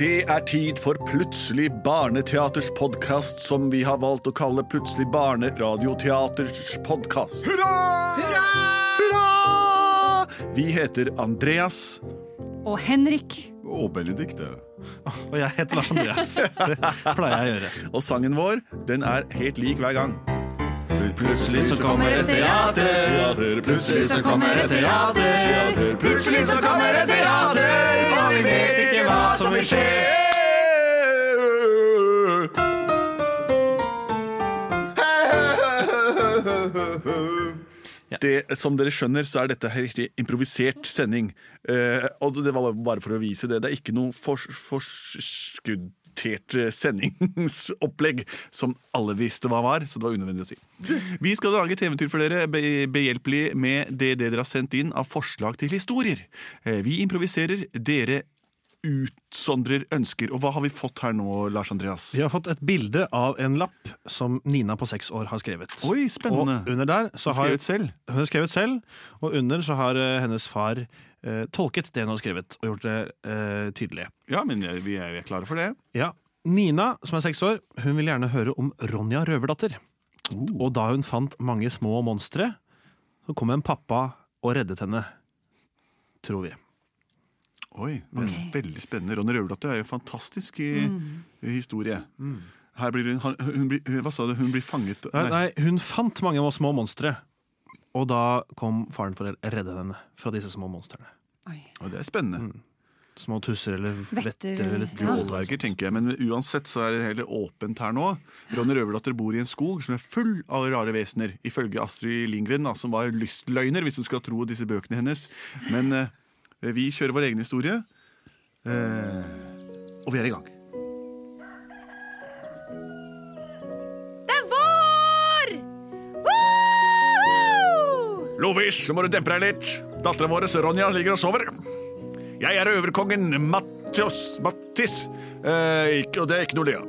Det er tid for Plutselig barneteaters podkast, som vi har valgt å kalle Plutselig barneradioteaters podkast. Hurra! Hurra! Vi heter Andreas. Og Henrik. Og Benedikte. Og jeg heter Andreas. Det pleier jeg å gjøre. Og sangen vår, den er helt lik hver gang. Plutselig så kommer et teater, plutselig så kommer et teater, plutselig så kommer et teater, og vi vet ikke hva som vil skje. Det, som dere skjønner, så er dette en riktig improvisert sending. Eh, og det var bare for å vise det. Det er ikke noe fors forskuddert eh, sendingsopplegg som alle visste hva var, så det var unødvendig å si. Vi skal lage et eventyr for dere, behjelpelig med det dere har sendt inn av forslag til historier. Eh, vi improviserer, dere utsondrer ønsker. Og hva har vi fått her nå, Lars Andreas? Vi har fått et bilde av en lapp som Nina på seks år har skrevet. Oi, spennende. Og under der så har skrevet selv. Hun har skrevet selv, og under så har eh, hennes far eh, tolket det hun har skrevet, og gjort det eh, tydelig. Ja, men vi er, vi er klare for det. Ja. Nina, som er seks år, hun vil gjerne høre om Ronja Røverdatter. Og da hun fant mange små monstre, så kom en pappa og reddet henne. Tror vi. Oi, det er veldig spennende. Ronny Røverdatter er jo en fantastisk mm. historie. Her blir hun, hun blir, hva sa du? Hun blir fanget Nei, nei, hun fant mange små monstre. Og da kom faren for å redde henne fra disse små monstrene. Oi. Og det er spennende. Små tusser eller Vetter, eller ja. Tenker jeg. Men uansett så er det heller åpent her nå. Ronny Røverdatter bor i en skog som er full av rare vesener, ifølge Astrid Lindgren, da, som var lystløgner, hvis du skal tro disse bøkene hennes. Men eh, vi kjører vår egen historie, eh, og vi er i gang. Det er vår! Woohoo! Lovis, så må du dempe deg litt. Dattera vår Ronja ligger og sover. Jeg er øverkongen Mattios Mattis, eh, ikke, og det er ikke noe Lea.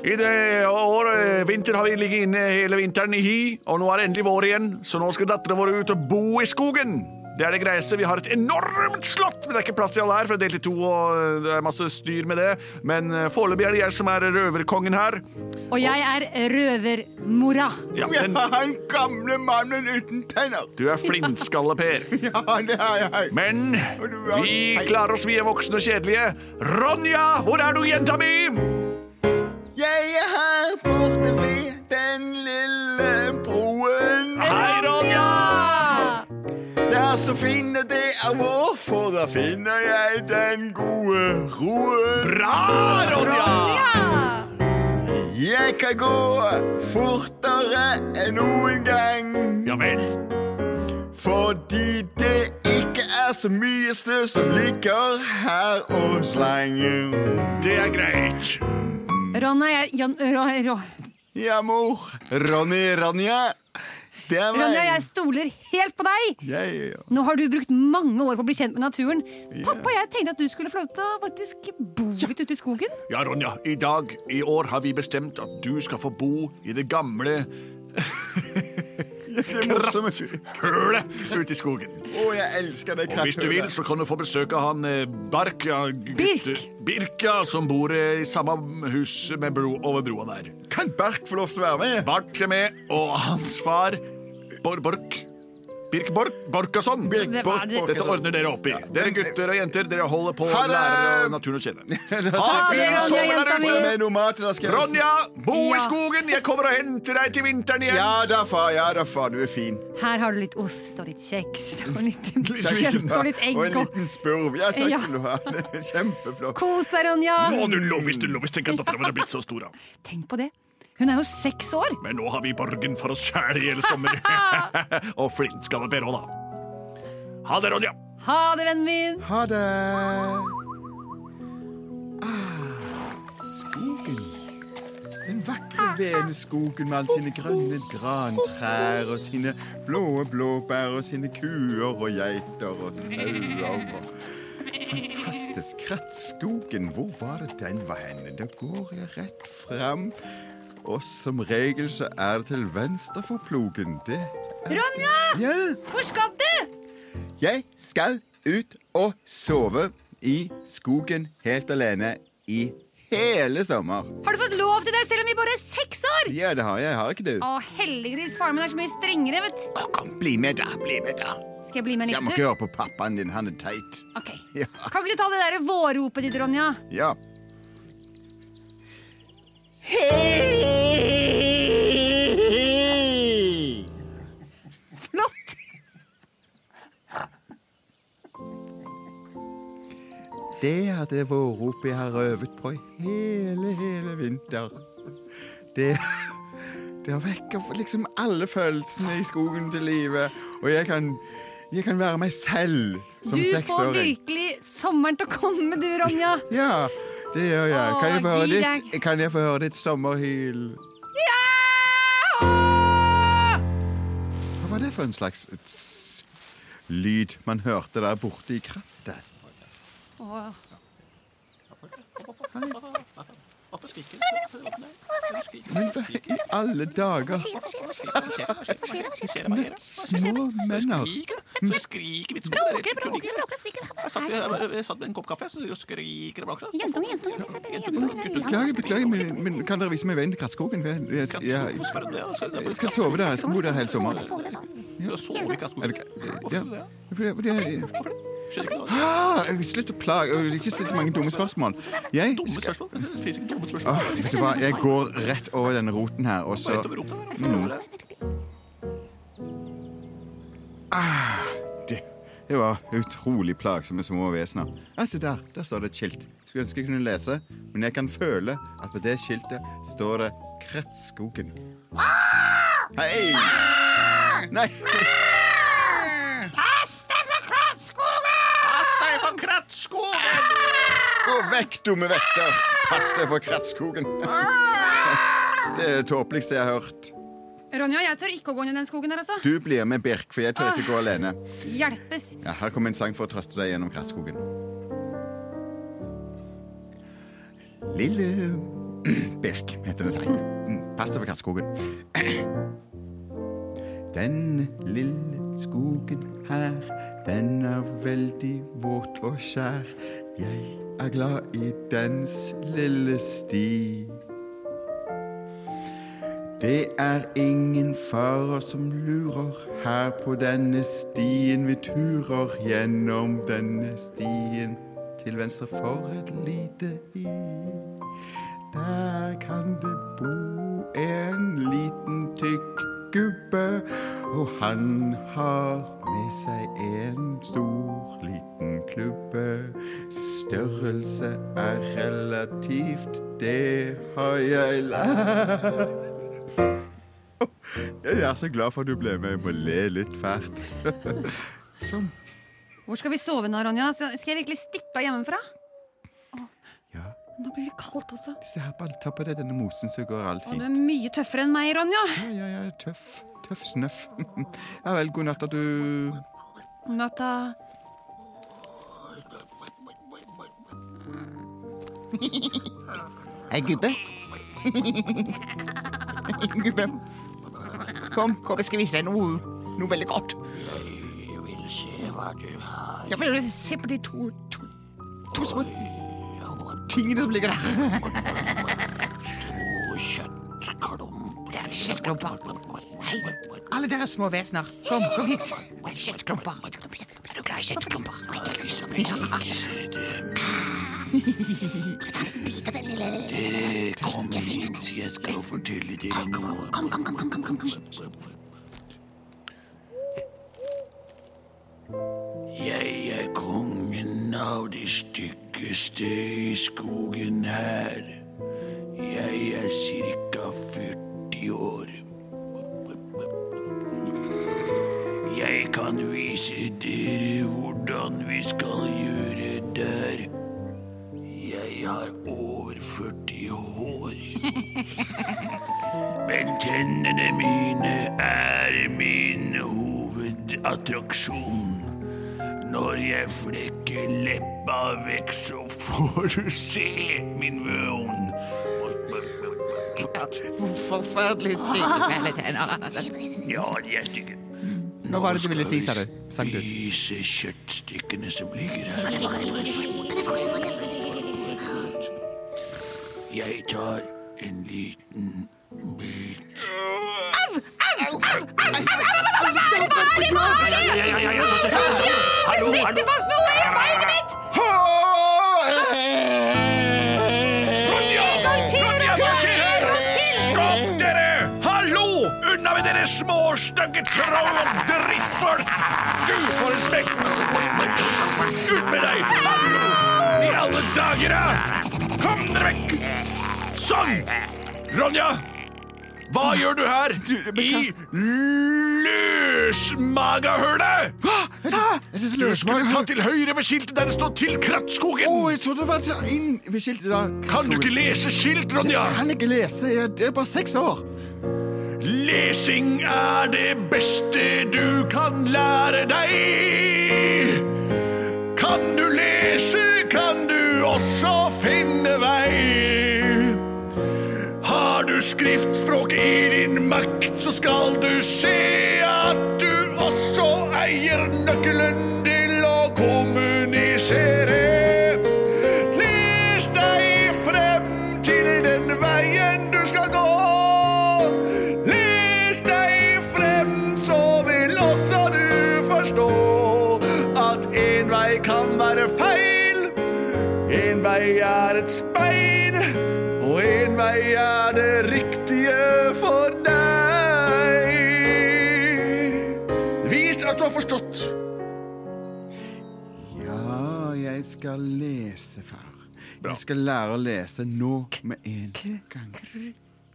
I det år, eh, vinter har vi ligget inne hele vinteren i hi, og nå er det endelig vår igjen, så nå skal dattera vår ut og bo i skogen. Det er det greieste. Vi har et enormt slott, men det er ikke plass til alle her, for det er delt i to, og det er masse styr med det. Men eh, foreløpig er det jeg som er røverkongen her. Og jeg er røvermora. Ja, den, Han gamle mannen uten tenner. du er flintskalle, Per. Ja, det er jeg. Men vi klarer oss, vi er voksne og kjedelige. Ronja, hvor er du, jenta mi? Jeg er her borte så finner og det er vår, for da finner jeg den gode roen. Bra, Ronja! Jeg kan gå fortere enn noen gang. Ja vel. Fordi det ikke er så mye snø som ligger her og slenger. Det er greit. Ronja, jeg Jan, Ro, Ro. Ja, mor. Ronny Ronja. Det er meg. Ronja, jeg stoler helt på deg! Ja, ja, ja. Nå har du brukt mange år på å bli kjent med naturen. Pappa, jeg tenkte at du skulle få lov til å faktisk bo litt ute i skogen. Ja, Ronja, i dag, i år, har vi bestemt at du skal få bo i det gamle Kratthølet ute i skogen. Å, jeg elsker det Og hvis du vil, så kan du få besøk av han eh, Bark, ja, gutte- Birk. Birk, ja, som bor eh, i samme hus med bro, over broa der. Kan Bark få lov til å være med? Bark er med, og hans far, Bor Bork. Birk Bork, Borkason. Birk Bork det. Dette ordner dere opp i. Dere gutter og jenter, dere holder på å lære naturen å kjenne. Ronja, bo i skogen! Jeg kommer og henter deg til vinteren igjen. Ja da, far. Ja da, far. Du er fin. Her har du litt ost og litt kjeks og litt kjøtt og litt egg. Og en liten spurv. Ja, takk skal du ha. Kjempeflott. Kos deg, Ronja. Nå, du lovis, du lovis. Tenk at dattera vår er blitt så stor. da. Tenk på det. Hun er jo seks år. Men nå har vi Borgen for oss sjæl i hele sommer. og flintskalle Per òg, da. Ha det, Ronja. Ha det, vennen min. Ha det. Ah, skogen. Den vakre, vene skogen med alle sine grønne grantrær og sine blå blåbær og sine kuer og geiter og sauer. og Fantastisk. Krattskogen, hvor var det den var henne? Da går jeg rett fram. Og som regel så er det til venstre for plogen. Det Ronja, Ja, hvor skal du? jeg skal ut og sove i skogen helt alene i hele sommer. Har du fått lov til det selv om vi bare er seks år? Ja, det har jeg. Har ikke du? Å, heldiggris, faren min er så mye strengere, vet du. Å, kom, bli med, da. Bli med, da. Skal jeg bli med en Jeg må ikke høre på pappaen din. Han er teit. Ok. Ja. Kan ikke du ta det der vårropet ditt, Ronja? Ja. Hei! Det er det opp jeg har øvet på hele, hele vinter. Det, det har vekket liksom alle følelsene i skogen til live. Og jeg kan, jeg kan være meg selv som seksåring. Du får seksåring. virkelig sommeren til å komme, du, Ronja. Ja, det gjør jeg. Kan jeg få høre ditt, kan jeg få høre ditt sommerhyl? Ja! Hva var det for en slags lyd man hørte der borte i krattet? Åh. Men hva i alle dager? Små menner. Så skriker mitt Bråker, bråker, bråker, skriker. Jeg satt, jeg, jeg med en kopp kaffe, så du skriker og bråker. Beklager, beklager, men, kan dere vise meg veien til Krattskogen? Jeg, jeg, jeg, Hvorfor du? Skal sove der. Jeg skal bo der hele sommeren. skal sove i Krattskogen? Hvorfor du det? Ah, slutt å plage. Ikke still så mange dumme spørsmål. Jeg Dumme skal, spørsmål. Det finnes ikke dumme spørsmål. Åh, vet du hva? Jeg går rett over denne roten her, og så Rett over der. Hvorfor det? var utrolig plagsomme små vesener. Altså der, der står det et skilt. Skulle ønske jeg kunne lese, men jeg kan føle at på det skiltet står det Kretsskogen. Hei! Nei! Vekk, dumme vetter! Pass deg for Krattskogen. Det er det tåpeligste jeg har hørt. Ronja, jeg tør ikke å gå inn i den skogen der, altså. Du blir med Birk, for jeg tør ikke gå alene. Hjelpes. Ja, her kommer en sang for å trøste deg gjennom Krattskogen. Lille Birk heter det sang. Mm, Pass deg for Krattskogen. Den lille skogen her, den er veldig våt og skjær. Jeg er glad i dens lille sti. Det er ingen farer som lurer her på denne stien. Vi turer gjennom denne stien til venstre for et lite i. Der kan det bo en liten tykk gubbe, og han har med seg en stor liten klubbe. Størrelse er relativt, det har jeg lært. Jeg er så glad for at du ble med. Jeg må le litt fælt. Sånn. Hvor skal vi sove nå, Ronja? Skal jeg virkelig stikke av hjemmefra? Ja, Nå blir det kaldt også. se her, bare ta på deg denne mosen, så går alt Og du er mye tøffere enn meg, Ronja. Ja, ja, ja, tøff. Tøff snøff. Ja vel, god natt, du Natta. Hei, gubbe. gubbe. Kom, kom, jeg skal vise deg noe, noe veldig godt. Jeg vil se hva du har. Ja, men Se på de to, to, to små tingene som ligger der. to. Det er kjøttklumper. Nei, alle dere små vesener. Kom, kom hit. Kjøttklumper. Er du glad i kjøttklumper? Dere kom hit, jeg skal fortelle dere noe. Kom, kom, kom, kom, kom, kom. Jeg er kongen av de styggeste i skogen her. Jeg er cirka 40 år. Kan vise dere hvordan vi skal gjøre der. Jeg har over 40 hår. Men tennene mine er min hovedattraksjon. Når jeg flekker leppa vekk, så får du se min vøn Forferdelig stygge fæle tenner. Ja, de er stygge. Hva var det du ville si, sa du? Sang du? Spise kjøttstykkene som ligger her. Jeg tar en liten bit. Det sitter Au! Au! i dere små, stygge troll og drittfolk! Du får en smekk! Ut med deg! Hallo! I alle dager, da! Kom dere vekk! Sånn! Ronja! Hva gjør du her? I løsmagahølet! Du skulle ta til høyre ved skiltet der det står 'Til Krattskogen'. Å, jeg trodde det var til inn ved skiltet da. Kan du ikke lese skilt, Ronja? Jeg kan ikke lese. Jeg er bare seks år. Lesing er det beste du kan lære deg. Kan du lese, kan du også finne vei. Har du skriftspråk i din makt, så skal du se at du også eier nøkkelen til å kommunisere. Være feil. En vei er et speil, og en vei er det riktige for deg. Vis at du har forstått. Ja, jeg skal lese, far. Bra. Jeg skal lære å lese nå med en gang.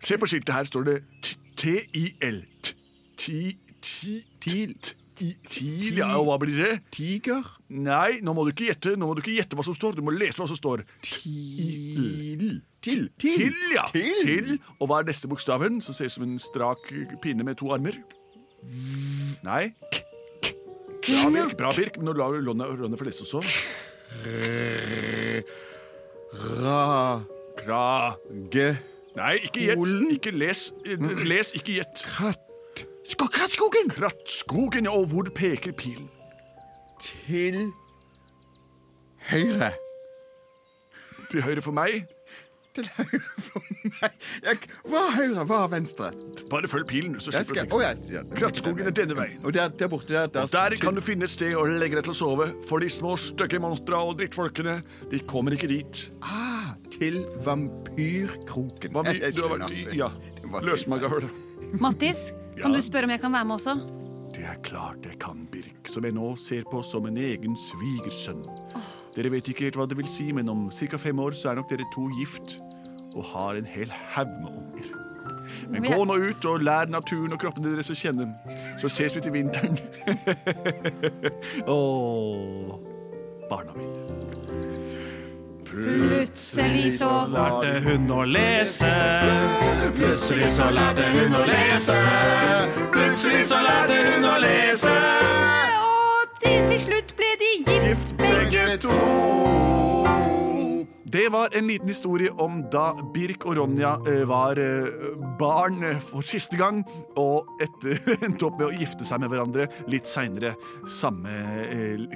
Se på skiltet, her står det. T-I-L Til. TIL, ja, og hva blir det? Tiger. Nei, nå må du ikke gjette Nå må du ikke gjette hva som står, du må lese hva som står. Til. Til. Til, ja. Til. Til. Og hva er neste bokstaven, som ser ut som en strak pinne med to armer? Nei. Bra, Birk. Bra, Birk. Men nå lar du Ronny få lese også. Ra. Krage... Nei, ikke gjett. Ikke les. Les, ikke gjett. Kratt. Skå, krattskogen! Krattskogen, og hvor peker pilen? Til høyre. Til høyre for meg. Til høyre for meg. Jeg, hva er høyre, hva er venstre? Bare følg pilen, så slipper skal, du ting. teksten. ja, ja. Krattskogen er denne veien. Og der, der borte der, der, Der kan du finne et sted å legge deg til å sove, for de små stygge monstra og drittfolkene, de kommer ikke dit. ah, Til vampyrkroken. Vampyr, du har vært i ja, var- Mattis, kan Ja. du spørre om jeg kan være med også? Det er klart jeg kan, Birk, som jeg nå ser på som en egen svigersønn. Dere vet ikke helt hva det vil si, men om ca. fem år så er nok dere to gift og har en hel haug med unger. Men gå nå ut og lær naturen og kroppene deres å kjenne, så ses vi til vinteren. Åh, barna mine. Plutselig så Lærte hun å lese. Plutselig så lærte hun å lese. Plutselig så lærte hun å lese. Og til, slutt ble de gift, begge to. Det var en liten historie om da Birk og Ronja eh, var eh, barn eh, for siste gang, og etter endte opp med å gifte seg med hverandre litt seinere, samme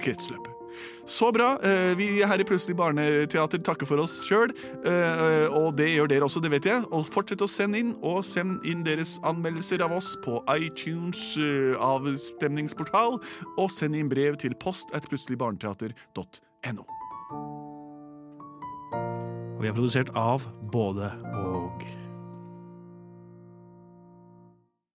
kretsløp. Så bra. vi Vi her i Plutselig barneteater takker for oss sjøl, og det gjør dere også, det vet jeg. Og fortsett å sende inn, og send inn deres anmeldelser av oss på iTunes eh, avstemningsportal, og send inn brev til post at plutseligbarneteater.no. Og vi er produsert av både og.